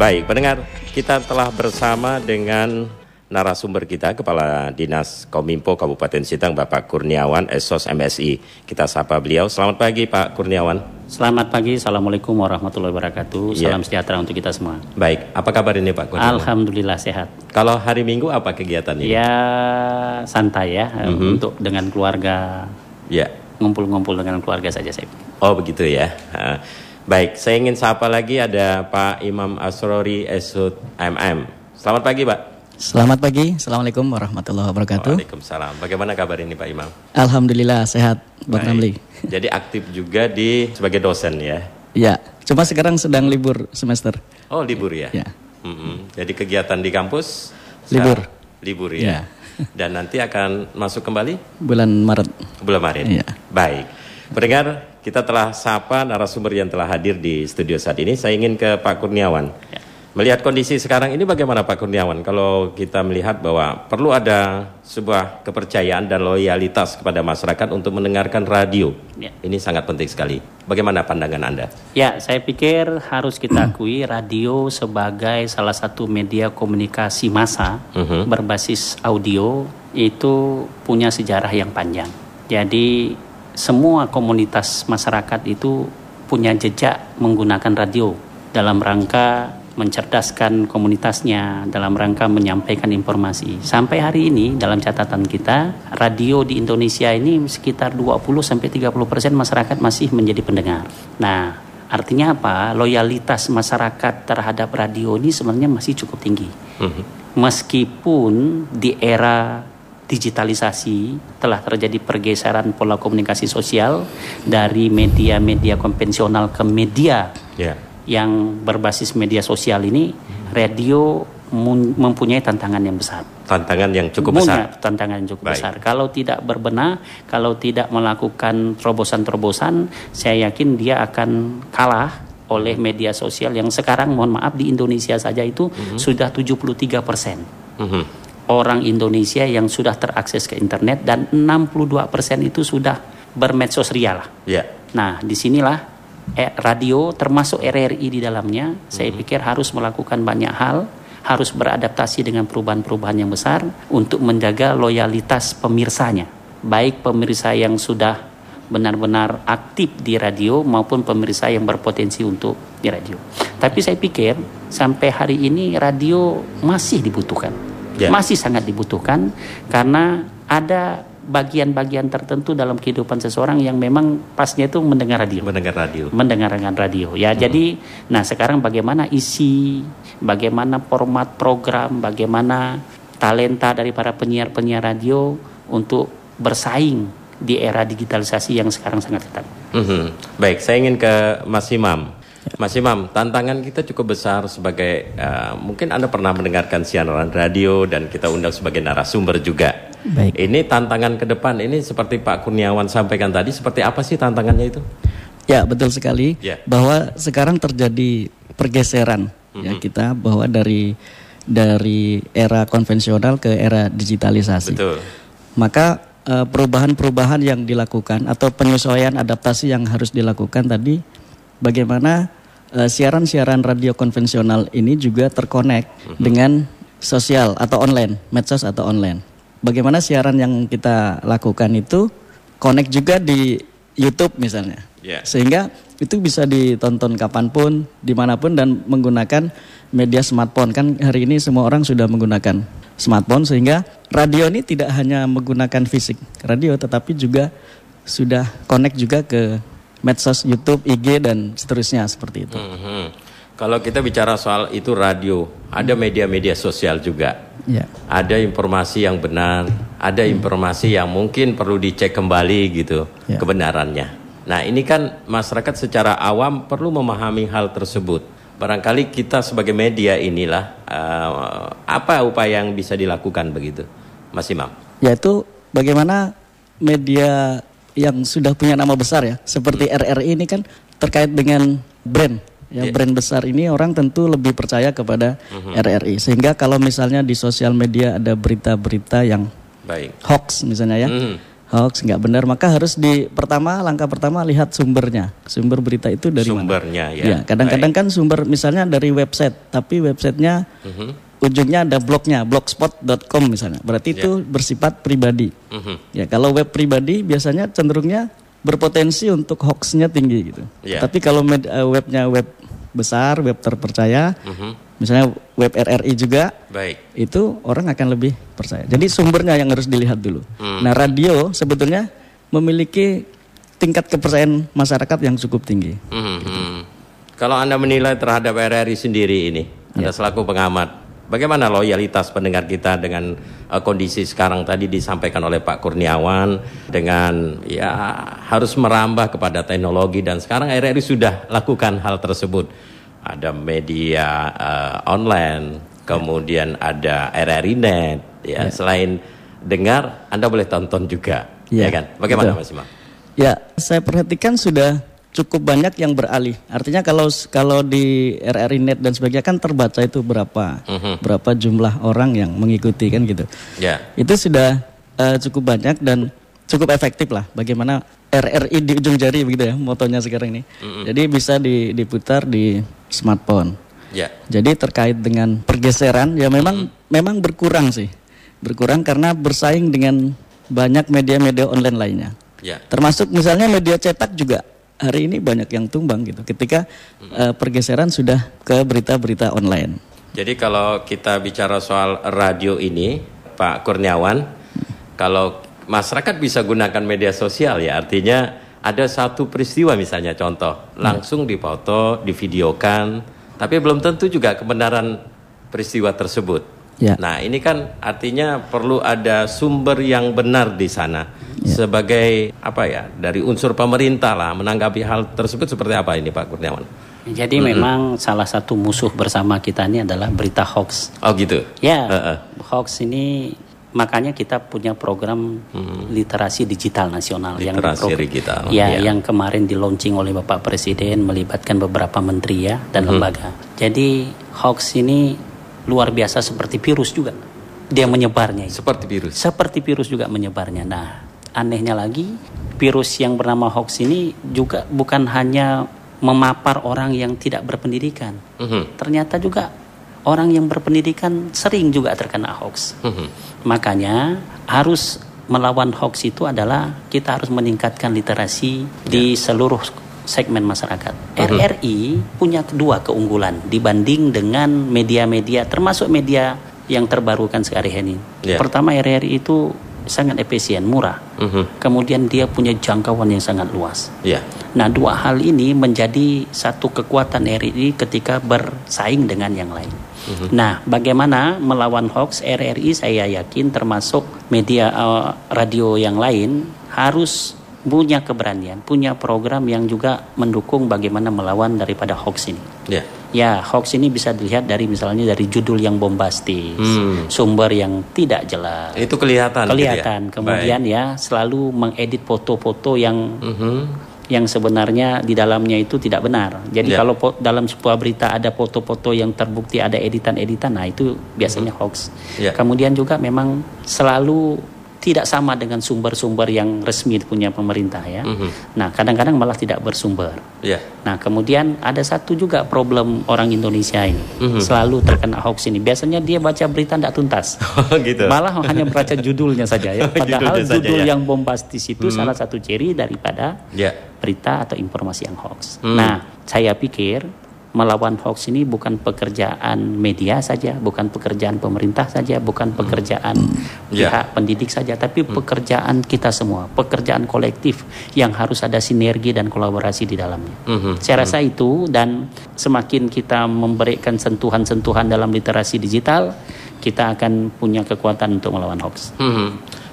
Baik, pendengar, kita telah bersama dengan narasumber kita, Kepala Dinas Kominfo Kabupaten Sintang, Bapak Kurniawan, Esos MSI. Kita sapa beliau. Selamat pagi, Pak Kurniawan. Selamat pagi, Assalamualaikum warahmatullahi wabarakatuh. Ya. Salam sejahtera untuk kita semua. Baik, apa kabar ini Pak Kurniawan? Alhamdulillah sehat. Kalau hari Minggu apa kegiatan ini? Ya santai ya Mhm. untuk dengan keluarga Ya. ngumpul-ngumpul dengan keluarga saja saya. Oh begitu ya. Ah, Baik, saya ingin sapa lagi ada Pak Imam Asrori Esud MM. Selamat pagi, Pak. Selamat pagi, Assalamualaikum warahmatullahi wabarakatuh. Waalaikumsalam. Bagaimana kabar ini Pak Imam? Alhamdulillah sehat, Bang Baik. Jadi aktif juga di sebagai dosen ya. Ya, cuma sekarang sedang libur semester. Oh libur ya? Ya. Mm-mm. Jadi kegiatan di kampus? Libur. Libur ya. Dan nanti akan masuk kembali Bulan Maret. bulan Maret. Iya. Baik. Pendengar, kita telah sapa narasumber yang telah hadir di studio saat ini. Saya ingin ke Pak Kurniawan. Ya. Melihat kondisi sekarang ini bagaimana Pak Kurniawan? Kalau kita melihat bahwa perlu ada sebuah kepercayaan dan loyalitas kepada masyarakat untuk mendengarkan radio. Ya. Ini sangat penting sekali. Bagaimana pandangan Anda? Ya, saya pikir harus kita akui radio sebagai salah satu media komunikasi massa Mhm. berbasis audio itu punya sejarah yang panjang. Jadi semua komunitas masyarakat itu punya jejak menggunakan radio dalam rangka mencerdaskan komunitasnya dalam rangka menyampaikan informasi. Sampai hari ini dalam catatan kita, radio di Indonesia ini sekitar 20 sampai 30% masyarakat masih menjadi pendengar. Nah, artinya apa? Loyalitas masyarakat terhadap radio ini sebenarnya masih cukup tinggi. Mhm. Meskipun di era digitalisasi telah terjadi pergeseran pola komunikasi sosial dari media-media konvensional ke media Ya. yang berbasis media sosial ini, radio mempunyai tantangan yang besar. Tantangan yang cukup Punya besar. tantangan yang cukup Baik. besar. Kalau tidak berbenah, kalau tidak melakukan terobosan-terobosan, saya yakin dia akan kalah oleh media sosial yang sekarang mohon maaf di Indonesia saja itu sudah 73 persen Mhm. Orang Indonesia yang sudah terakses ke internet dan 62 persen itu sudah bermedsos ria lah. Ya. Nah, di sinilah eh, radio termasuk RRI di dalamnya, saya pikir harus melakukan banyak hal, harus beradaptasi dengan perubahan-perubahan yang besar untuk menjaga loyalitas pemirsanya, baik pemirsa yang sudah benar-benar aktif di radio maupun pemirsa yang berpotensi untuk di radio. Tapi saya pikir sampai hari ini radio masih dibutuhkan, Ya. masih sangat dibutuhkan karena ada bagian-bagian tertentu dalam kehidupan seseorang yang memang pasnya itu mendengar radio Mendengar radio. mendengarkan radio ya jadi nah sekarang bagaimana isi bagaimana format program bagaimana talenta dari para penyiar-penyiar radio untuk bersaing di era digitalisasi yang sekarang sangat ketat Mhm. Baik, saya ingin ke Mas Imam. Mas Imam, tantangan kita cukup besar sebagai eh, mungkin Anda pernah mendengarkan siaran radio dan kita undang sebagai narasumber juga. Baik. Ini tantangan ke depan ini seperti Pak Kurniawan sampaikan tadi, seperti apa sih tantangannya itu? Ya, betul sekali. Ya. Bahwa sekarang terjadi pergeseran ya Mhm. kita bahwa dari dari era konvensional ke era digitalisasi. Betul. Maka eh, perubahan-perubahan yang dilakukan atau penyesuaian adaptasi yang harus dilakukan tadi bagaimana eh, siaran-siaran radio konvensional ini juga terkonek dengan sosial atau online, medsos atau online. Bagaimana siaran yang kita lakukan itu connect juga di YouTube misalnya. Ya. Sehingga itu bisa ditonton kapan pun, di mana pun dan menggunakan media smartphone. Kan hari ini semua orang sudah menggunakan smartphone sehingga radio ini tidak hanya menggunakan fisik radio tetapi juga sudah connect juga ke medsos YouTube, IG dan seterusnya seperti itu. Mhm. Kalau kita bicara soal itu radio, ada media-media sosial juga. Ya. Ada informasi yang benar, ada informasi yang mungkin perlu dicek kembali gitu Ya. kebenarannya. Nah ini kan masyarakat secara awam perlu memahami hal tersebut. Barangkali kita sebagai media inilah eh, apa upaya yang bisa dilakukan begitu, Mas Imam? Yaitu bagaimana media yang sudah punya nama besar ya, seperti RRI ini kan terkait dengan brand. Ya, Iya. brand besar ini orang tentu lebih percaya kepada RRI. Sehingga kalau misalnya di sosial media ada berita-berita yang Baik. hoax misalnya ya, Mhm. hoax nggak benar maka harus di pertama langkah pertama lihat sumbernya sumber berita itu dari Sumbernya, mana ya. kadang-kadang kan sumber misalnya dari website tapi websitenya Mhm. Ujungnya ada blognya blogspot.com misalnya berarti itu bersifat pribadi Mhm. ya kalau web pribadi biasanya cenderungnya berpotensi untuk hoaxnya tinggi gitu Ya. tapi kalau med- eh, webnya web besar web terpercaya Mhm. misalnya web RRI juga Baik. itu orang akan lebih percaya. Jadi sumbernya yang harus dilihat dulu. Hmm. Nah radio sebetulnya memiliki tingkat kepercayaan masyarakat yang cukup tinggi. Mhm, mhm. Kalau Anda menilai terhadap RRI sendiri ini, Anda selaku pengamat, bagaimana loyalitas pendengar kita dengan eh, kondisi sekarang tadi disampaikan oleh Pak Kurniawan dengan ya harus merambah kepada teknologi dan sekarang RRI sudah lakukan hal tersebut. Ada media eh, online, kemudian ada RRI Net, ya. Selain dengar, Anda boleh tonton juga, ya, Ya, kan? Bagaimana betul. Mas Imam? Ya, saya perhatikan sudah cukup banyak yang beralih. Artinya kalau kalau di RRI Net dan sebagainya kan terbaca itu berapa Mhm. berapa jumlah orang yang mengikuti kan gitu. Ya. Itu sudah eh, cukup banyak dan cukup efektif lah. Bagaimana RRI di ujung jari begitu ya motonya sekarang ini. Jadi bisa di- diputar di smartphone. Ya. Jadi terkait dengan pergeseran ya memang memang berkurang sih. Berkurang karena bersaing dengan banyak media-media online lainnya. Ya. Termasuk misalnya media cetak juga hari ini banyak yang tumbang gitu ketika eh, pergeseran sudah ke berita-berita online. Jadi kalau kita bicara soal radio ini, Pak Kurniawan, kalau masyarakat bisa gunakan media sosial ya, artinya ada satu peristiwa misalnya contoh, langsung difoto, divideokan, tapi belum tentu juga kebenaran peristiwa tersebut. Ya. Nah ini kan artinya perlu ada sumber yang benar di sana sebagai apa ya dari unsur pemerintah lah menanggapi hal tersebut seperti apa ini Pak Kurniawan? Jadi memang salah satu musuh bersama kita ini adalah berita hoax. Oh gitu. Ya, Heeh. hoax ini makanya kita punya program literasi digital nasional yang Hmm. Literasi dipro- digital, Ya, ya. yang kemarin di launching oleh Bapak Presiden melibatkan beberapa menteri ya dan Hmm. lembaga. Jadi hoax ini luar biasa seperti virus juga. Dia menyebarnya. Seperti virus. Seperti virus juga menyebarnya. Nah, anehnya lagi, virus yang bernama hoax ini juga bukan hanya memapar orang yang tidak berpendidikan. Mhm. Ternyata juga orang yang berpendidikan sering juga terkena hoax. Mhm. Makanya harus melawan hoax itu adalah kita harus meningkatkan literasi di seluruh segmen masyarakat. RRI punya dua keunggulan dibanding dengan media-media termasuk media yang terbarukan ini. Ya. Pertama RRI itu sangat efisien, murah. Mhm. Kemudian dia punya jangkauan yang sangat luas. Ya. Nah, dua hal ini menjadi satu kekuatan RRI ketika bersaing dengan yang lain. Nah, bagaimana melawan hoax RRI saya yakin termasuk media eh, radio yang lain harus punya keberanian, punya program yang juga mendukung bagaimana melawan daripada hoax ini. Ya. Ya, hoax ini bisa dilihat dari misalnya dari judul yang bombastis, Hmm. sumber yang tidak jelas. Itu kelihatan. gitu ya? Kelihatan. Kemudian ya selalu mengedit foto-foto yang Baik. Mhm. yang sebenarnya di dalamnya itu tidak benar. Jadi Ya. kalau dalam sebuah berita ada foto-foto yang terbukti ada editan-editan, nah itu biasanya hoax. Ya. Kemudian juga memang selalu tidak sama dengan sumber-sumber yang resmi punya pemerintah ya. Mhm. Nah kadang-kadang malah tidak bersumber. Ya. Nah kemudian ada satu juga problem orang Indonesia ini Mhm. selalu terkena hoax ini. Biasanya dia baca berita tidak tuntas. Oh gitu. Malah hanya baca judulnya saja ya. Padahal Judulnya saja, judul ya. yang bombastis itu salah satu ciri daripada Ya. berita atau informasi yang hoax. Hmm. Nah, saya pikir melawan hoax ini bukan pekerjaan media saja, bukan pekerjaan pemerintah saja, bukan pekerjaan Ya. pihak pendidik saja, tapi pekerjaan kita semua, pekerjaan kolektif yang harus ada sinergi dan kolaborasi di dalamnya. Mhm. Saya rasa itu dan semakin kita memberikan sentuhan-sentuhan dalam literasi digital, kita akan punya kekuatan untuk melawan hoax. Mhm.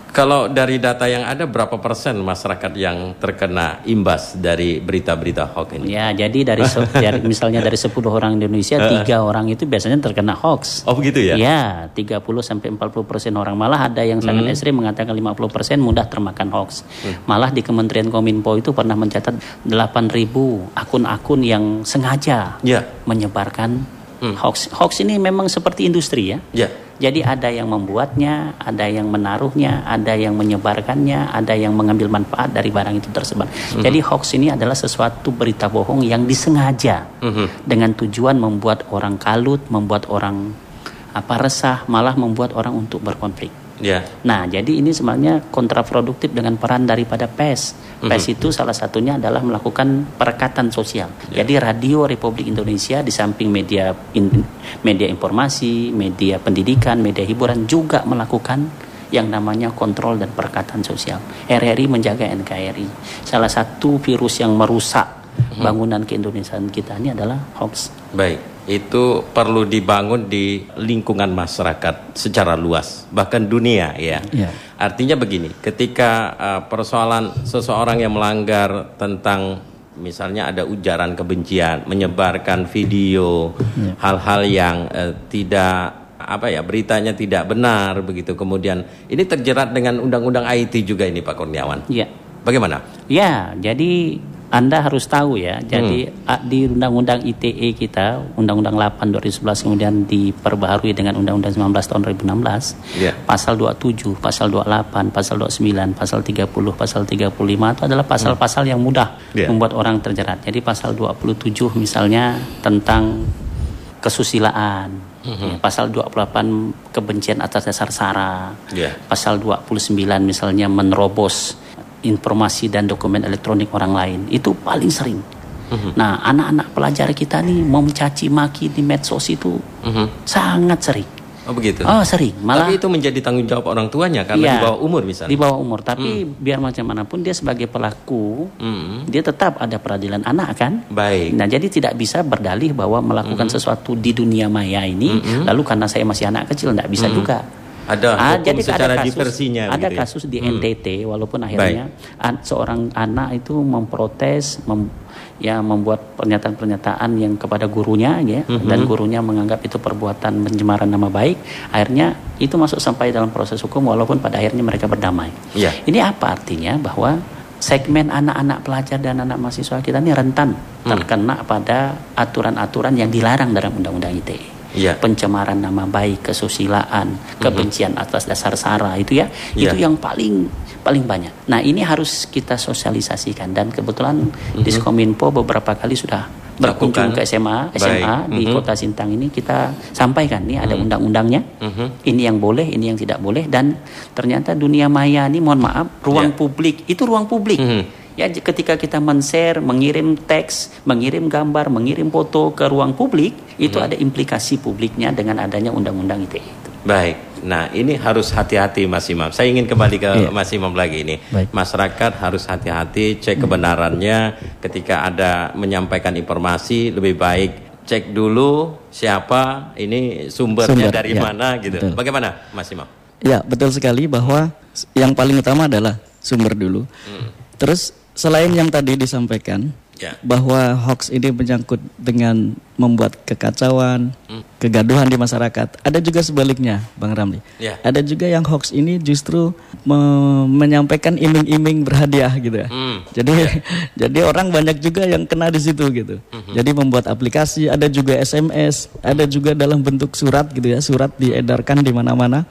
Kalau dari data yang ada berapa persen masyarakat yang terkena imbas dari berita-berita hoax ini? Ya, jadi dari, se- dari misalnya dari 10 orang Indonesia, tiga orang itu biasanya terkena hoax. Oh begitu ya? Ya, 30 sampai 40 persen orang malah ada yang sangat Hmm. ekstrim mengatakan 50 persen mudah termakan hoax. Malah di Kementerian Kominfo itu pernah mencatat 8.000 akun-akun yang sengaja Ya. menyebarkan Hmm. hoax. Hoax ini memang seperti industri ya. Ya. Jadi ada yang membuatnya, ada yang menaruhnya, ada yang menyebarkannya, ada yang mengambil manfaat dari barang itu tersebar. Mm-hmm. Jadi hoax ini adalah sesuatu berita bohong yang disengaja mm-hmm. dengan tujuan membuat orang kalut, membuat orang apa resah, malah membuat orang untuk berkonflik. Yeah. Nah, jadi ini sebenarnya kontraproduktif dengan peran daripada PES. PES itu salah satunya adalah melakukan perekatan sosial. Yeah. Jadi Radio Republik Indonesia di samping media in, media informasi, media pendidikan, media hiburan juga melakukan yang namanya kontrol dan perekatan sosial. RRI menjaga NKRI. Salah satu virus yang merusak mm-hmm. bangunan keindonesiaan kita ini adalah hoax. Baik itu perlu dibangun di lingkungan masyarakat secara luas bahkan dunia ya. ya. Artinya begini, ketika uh, persoalan seseorang yang melanggar tentang misalnya ada ujaran kebencian, menyebarkan video ya. hal-hal ya. yang uh, tidak apa ya beritanya tidak benar begitu kemudian ini terjerat dengan undang-undang IT juga ini Pak Kurniawan. Iya. Bagaimana? Ya, jadi anda harus tahu ya, jadi hmm. di Undang-Undang ITE kita, Undang-Undang 8 2011 kemudian diperbaharui dengan Undang-Undang 19 tahun 2016, yeah. pasal 27, pasal 28, pasal 29, pasal 30, pasal 35 itu adalah pasal-pasal yang mudah yeah. membuat orang terjerat. Jadi pasal 27 misalnya tentang kesusilaan, mm-hmm. ya, pasal 28 kebencian atas dasar sara, yeah. pasal 29 misalnya menerobos informasi dan dokumen elektronik orang lain itu paling sering. Uh-huh. Nah, anak-anak pelajar kita nih mau mencaci maki di medsos itu uh-huh. sangat sering. Oh begitu. Oh sering. Malah. Tapi itu menjadi tanggung jawab orang tuanya karena ya, di bawah umur misalnya. Di bawah umur. Tapi hmm. biar macam mana pun dia sebagai pelaku, hmm. dia tetap ada peradilan anak kan. Baik. Nah jadi tidak bisa berdalih bahwa melakukan hmm. sesuatu di dunia maya ini, hmm. lalu karena saya masih anak kecil tidak bisa hmm. juga. Ada ah, jadi secara ada kasus, diversinya. Ada gitu kasus di hmm. NTT walaupun akhirnya an, seorang anak itu memprotes mem, ya membuat pernyataan-pernyataan yang kepada gurunya ya hmm. dan gurunya menganggap itu perbuatan pencemaran nama baik akhirnya itu masuk sampai dalam proses hukum walaupun pada akhirnya mereka berdamai. Yeah. Ini apa artinya bahwa segmen anak-anak pelajar dan anak mahasiswa kita ini rentan hmm. terkena pada aturan-aturan yang dilarang dalam undang-undang ITE yeah. pencemaran nama baik, kesusilaan, mm-hmm. kebencian atas dasar sara itu ya, yeah. itu yang paling paling banyak. Nah ini harus kita sosialisasikan dan kebetulan mm-hmm. Diskominfo beberapa kali sudah berkunjung ke SMA SMA Baik. di mm-hmm. Kota Sintang ini kita sampaikan nih ada mm-hmm. undang-undangnya, mm-hmm. ini yang boleh, ini yang tidak boleh dan ternyata dunia maya ini mohon maaf ruang yeah. publik itu ruang publik. Mm-hmm Ya ketika kita men-share, mengirim teks, mengirim gambar, mengirim foto ke ruang publik, itu hmm. ada implikasi publiknya dengan adanya undang-undang ITE itu. Baik. Nah, ini harus hati-hati Mas Imam. Saya ingin kembali ke yeah. Mas Imam lagi ini. Baik. Masyarakat harus hati-hati cek kebenarannya ketika ada menyampaikan informasi lebih baik cek dulu siapa ini sumbernya Sumber, dari ya, mana gitu. Betul. Bagaimana Mas Imam? Ya, betul sekali bahwa yang paling utama adalah sumber dulu. Hmm. Terus selain yang tadi disampaikan ya. bahwa hoax ini menyangkut dengan membuat kekacauan, hmm. kegaduhan di masyarakat, ada juga sebaliknya, Bang Ramli. Ya. Ada juga yang hoax ini justru me menyampaikan iming-iming berhadiah gitu ya. Hmm. Jadi ya. jadi orang banyak juga yang kena di situ gitu. Hmm. Jadi membuat aplikasi, ada juga SMS, ada juga dalam bentuk surat gitu ya, surat diedarkan di mana-mana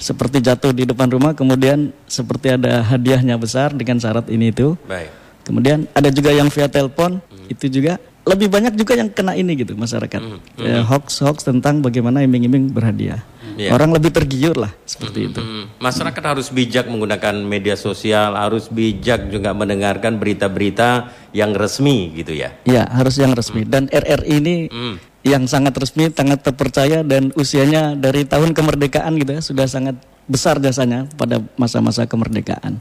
seperti jatuh di depan rumah kemudian seperti ada hadiahnya besar dengan syarat ini itu. Baik. Kemudian ada juga yang via telepon hmm. itu juga lebih banyak juga yang kena ini gitu masyarakat. Hmm. Hmm. Eh, hoax hoax tentang bagaimana iming-iming berhadiah. Yeah. Orang lebih tergiur lah seperti hmm. itu. Masyarakat harus bijak menggunakan media sosial, harus bijak juga mendengarkan berita-berita yang resmi gitu ya. Ya, harus yang resmi. Hmm. Dan RRI ini hmm yang sangat resmi, sangat terpercaya dan usianya dari tahun kemerdekaan gitu ya sudah sangat besar jasanya pada masa-masa kemerdekaan.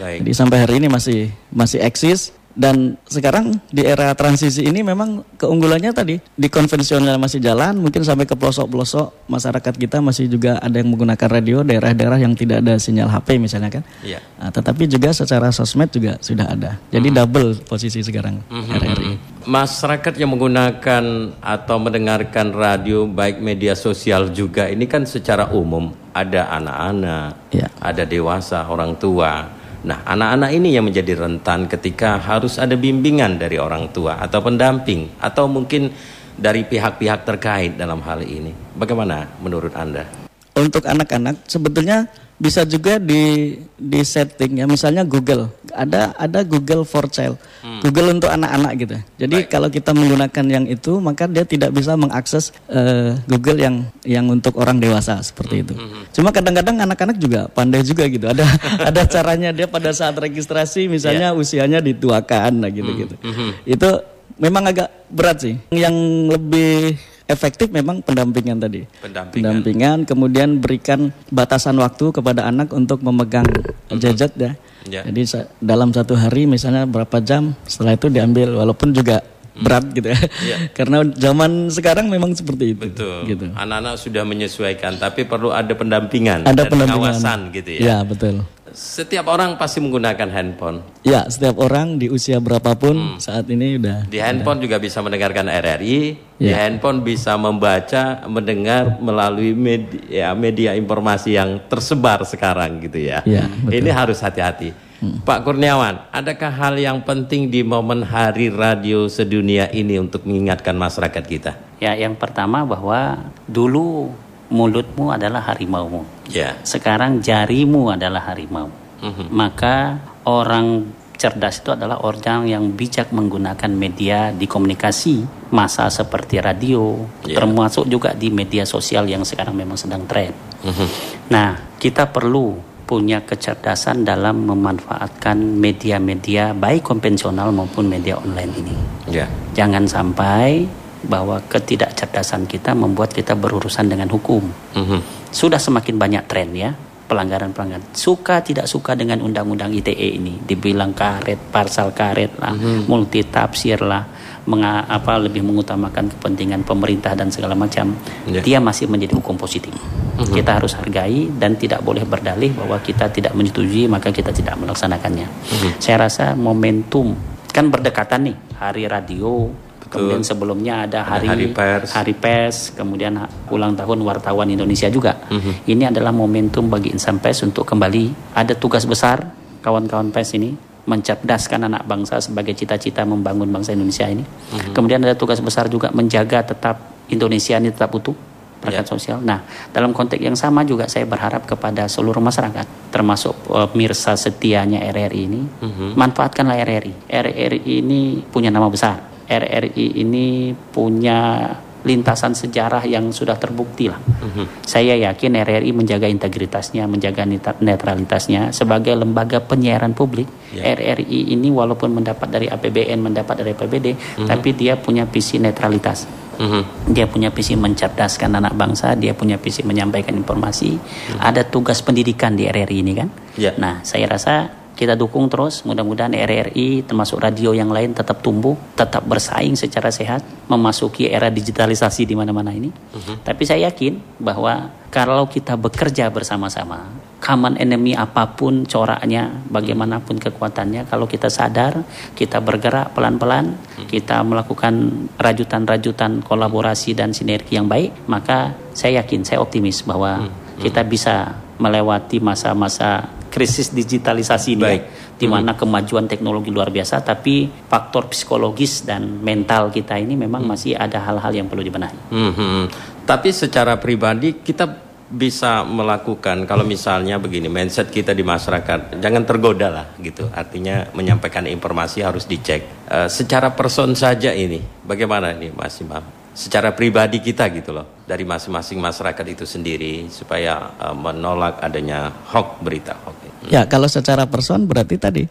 Baik. Jadi sampai hari ini masih masih eksis dan sekarang di era transisi ini memang keunggulannya tadi di konvensional masih jalan, mungkin sampai ke pelosok-pelosok masyarakat kita masih juga ada yang menggunakan radio daerah-daerah yang tidak ada sinyal HP misalnya kan. Iya. Nah, tetapi juga secara sosmed juga sudah ada. Jadi mm -hmm. double posisi sekarang mm -hmm. RRI. Masyarakat yang menggunakan atau mendengarkan radio baik media sosial juga ini kan secara umum ada anak-anak, ya. ada dewasa, orang tua Nah, anak-anak ini yang menjadi rentan ketika harus ada bimbingan dari orang tua atau pendamping atau mungkin dari pihak-pihak terkait dalam hal ini. Bagaimana menurut Anda? untuk anak-anak sebetulnya bisa juga di di setting ya misalnya Google ada ada Google for Child hmm. Google untuk anak-anak gitu jadi Baik. kalau kita menggunakan yang itu maka dia tidak bisa mengakses uh, Google yang yang untuk orang dewasa seperti hmm. itu hmm. cuma kadang-kadang anak-anak juga pandai juga gitu ada ada caranya dia pada saat registrasi misalnya yeah. usianya dituakan nah gitu gitu hmm. Hmm. itu memang agak berat sih yang lebih efektif memang pendampingan tadi. Pendampingan. pendampingan kemudian berikan batasan waktu kepada anak untuk memegang gadget ya. Yeah. Jadi dalam satu hari misalnya berapa jam setelah itu diambil walaupun juga mm. berat gitu ya. Yeah. Karena zaman sekarang memang seperti itu. Betul. Gitu. Anak-anak sudah menyesuaikan tapi perlu ada pendampingan ada dan pendampingan. pengawasan gitu ya. Ya, betul. Setiap orang pasti menggunakan handphone. Ya, setiap orang di usia berapapun hmm. saat ini udah. Di handphone juga bisa mendengarkan RRI. Ya. Di handphone bisa membaca, mendengar melalui media, media informasi yang tersebar sekarang gitu ya. ya Ini harus hati-hati. Hmm. Pak Kurniawan, adakah hal yang penting di momen Hari Radio Sedunia ini untuk mengingatkan masyarakat kita? Ya, yang pertama bahwa dulu mulutmu adalah harimaumu. Yeah. Sekarang jarimu adalah harimau. Mm-hmm. Maka orang cerdas itu adalah orang yang bijak menggunakan media di komunikasi masa seperti radio, yeah. termasuk juga di media sosial yang sekarang memang sedang tren. Mm-hmm. Nah, kita perlu punya kecerdasan dalam memanfaatkan media-media baik konvensional maupun media online ini. Yeah. Jangan sampai bahwa ketidakcerdasan kita membuat kita berurusan dengan hukum. Mm-hmm. Sudah semakin banyak tren ya pelanggaran-pelanggaran. Suka tidak suka dengan undang-undang ITE ini, dibilang karet, parsal karet lah, mm-hmm. multi tafsir lah, menga, apa lebih mengutamakan kepentingan pemerintah dan segala macam. Yeah. Dia masih menjadi hukum positif. Mm-hmm. Kita harus hargai dan tidak boleh berdalih bahwa kita tidak menyetujui maka kita tidak melaksanakannya. Mm-hmm. Saya rasa momentum kan berdekatan nih hari radio Kemudian sebelumnya ada hari hari pers. hari pers, kemudian ulang tahun wartawan Indonesia juga. Mm-hmm. Ini adalah momentum bagi insan pers untuk kembali ada tugas besar kawan-kawan pers ini mencerdaskan anak bangsa sebagai cita-cita membangun bangsa Indonesia ini. Mm-hmm. Kemudian ada tugas besar juga menjaga tetap Indonesia ini tetap utuh perangkat yeah. sosial. Nah, dalam konteks yang sama juga saya berharap kepada seluruh masyarakat, termasuk pemirsa setianya RRI ini, mm-hmm. manfaatkanlah RRI. RRI ini punya nama besar RRI ini punya lintasan sejarah yang sudah terbukti lah. Mm-hmm. Saya yakin RRI menjaga integritasnya, menjaga netralitasnya sebagai lembaga penyiaran publik. Yeah. RRI ini walaupun mendapat dari APBN, mendapat dari APBD, mm-hmm. tapi dia punya visi netralitas. Mm-hmm. Dia punya visi mencerdaskan anak bangsa, dia punya visi menyampaikan informasi. Mm-hmm. Ada tugas pendidikan di RRI ini kan. Yeah. Nah, saya rasa kita dukung terus mudah-mudahan RRI termasuk radio yang lain tetap tumbuh tetap bersaing secara sehat memasuki era digitalisasi di mana-mana ini uh-huh. tapi saya yakin bahwa kalau kita bekerja bersama-sama common enemy apa pun coraknya bagaimanapun kekuatannya kalau kita sadar kita bergerak pelan-pelan uh-huh. kita melakukan rajutan-rajutan kolaborasi dan sinergi yang baik maka saya yakin saya optimis bahwa uh-huh. kita bisa melewati masa-masa krisis digitalisasi ini ya, di mana hmm. kemajuan teknologi luar biasa tapi faktor psikologis dan mental kita ini memang hmm. masih ada hal-hal yang perlu dibenahi. Hmm, hmm. Tapi secara pribadi kita bisa melakukan kalau misalnya begini mindset kita di masyarakat jangan tergoda lah gitu artinya menyampaikan informasi harus dicek uh, secara person saja ini bagaimana ini Mas Imam secara pribadi kita gitu loh dari masing-masing masyarakat itu sendiri supaya uh, menolak adanya hoax berita hoax. Hmm. Ya kalau secara person berarti tadi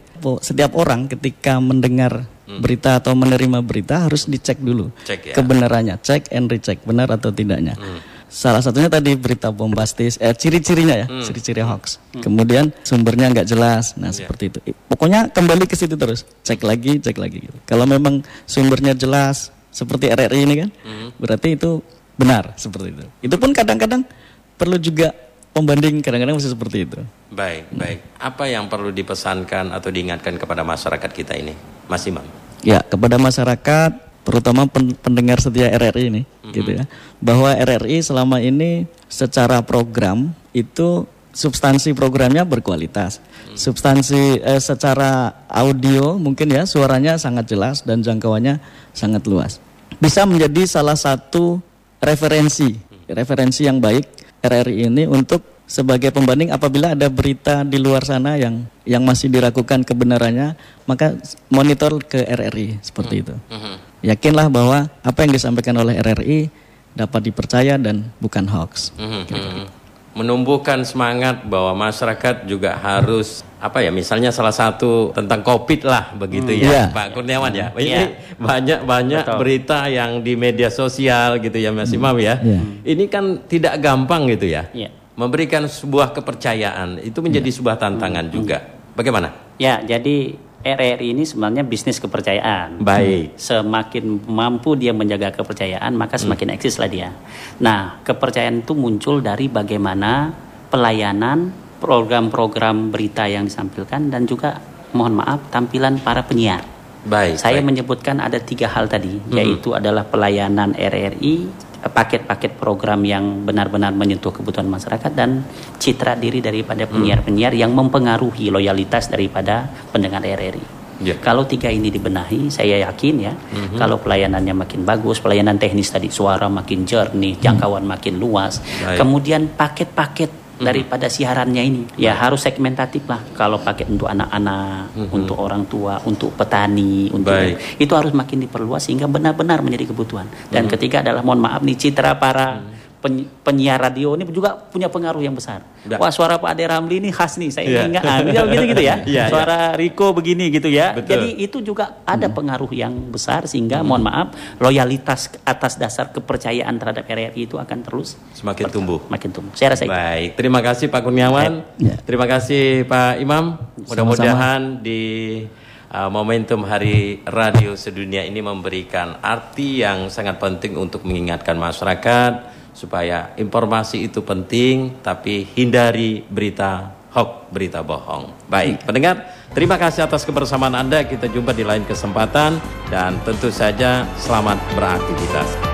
setiap orang ketika mendengar hmm. berita atau menerima berita harus dicek dulu cek, ya. kebenarannya cek and recheck benar atau tidaknya. Hmm. Salah satunya tadi berita bombastis, eh, ciri-cirinya ya, hmm. ciri-ciri hoax. Hmm. Kemudian sumbernya nggak jelas, nah yeah. seperti itu. Pokoknya kembali ke situ terus, cek lagi, cek lagi. Kalau memang sumbernya jelas, seperti RRI ini kan, hmm. berarti itu benar seperti itu. Itu pun kadang-kadang perlu juga pembanding kadang-kadang masih seperti itu. Baik, hmm. baik. Apa yang perlu dipesankan atau diingatkan kepada masyarakat kita ini, Mas Imam? Ya, kepada masyarakat, terutama pendengar setia RRI ini, hmm. gitu ya, bahwa RRI selama ini secara program itu substansi programnya berkualitas. Hmm. Substansi eh, secara audio mungkin ya suaranya sangat jelas dan jangkauannya sangat luas. Bisa menjadi salah satu referensi, referensi yang baik RRI ini untuk sebagai pembanding apabila ada berita di luar sana yang yang masih diragukan kebenarannya, maka monitor ke RRI seperti itu. Yakinlah bahwa apa yang disampaikan oleh RRI dapat dipercaya dan bukan hoax. Menumbuhkan semangat bahwa masyarakat juga harus apa ya misalnya salah satu tentang covid lah begitu ya Iya. Pak Kurniawan ya ini Iya. banyak banyak Betul. berita yang di media sosial gitu ya Mas Imam ya Iya. ini kan tidak gampang gitu ya Iya. memberikan sebuah kepercayaan itu menjadi sebuah tantangan juga bagaimana Ya, jadi RRI ini sebenarnya bisnis kepercayaan. baik Semakin mampu dia menjaga kepercayaan, maka semakin eksis lah dia. Nah, kepercayaan itu muncul dari bagaimana pelayanan program-program berita yang disampaikan dan juga mohon maaf tampilan para penyiar. Baik Saya baik. menyebutkan ada tiga hal tadi, yaitu adalah pelayanan RRI, paket-paket program yang benar-benar menyentuh kebutuhan masyarakat dan citra diri daripada penyiar-penyiar yang mempengaruhi loyalitas daripada pendengar RRI. Ya. Kalau tiga ini dibenahi, saya yakin ya, kalau pelayanannya makin bagus, pelayanan teknis tadi suara makin jernih, jangkauan makin luas, Baik. kemudian paket-paket daripada siarannya ini ya harus segmentatif lah. Kalau paket untuk anak-anak, untuk orang tua, untuk petani, untuk Baik. itu harus makin diperluas sehingga benar-benar menjadi kebutuhan. Dan ketiga adalah mohon maaf nih citra para pen- penyiar radio ini juga punya pengaruh yang besar. Da- Wah suara Pak Ade Ramli ini khas nih, saya Iya. ingat ah, gitu gitu ya. Iya, suara Riko begini gitu ya. Betul. Jadi itu juga ada pengaruh yang besar sehingga mohon maaf loyalitas atas dasar kepercayaan terhadap RRI itu akan terus semakin tumbuh makin tumbuh. Saya rasa itu. Baik, terima kasih Pak Kurniawan. Ya. Terima kasih Pak Imam. Mudah-mudahan di uh, momentum Hari Radio Sedunia ini memberikan arti yang sangat penting untuk mengingatkan masyarakat supaya informasi itu penting tapi hindari berita hoax, berita bohong. Baik, pendengar, terima kasih atas kebersamaan Anda. Kita jumpa di lain kesempatan dan tentu saja selamat beraktivitas.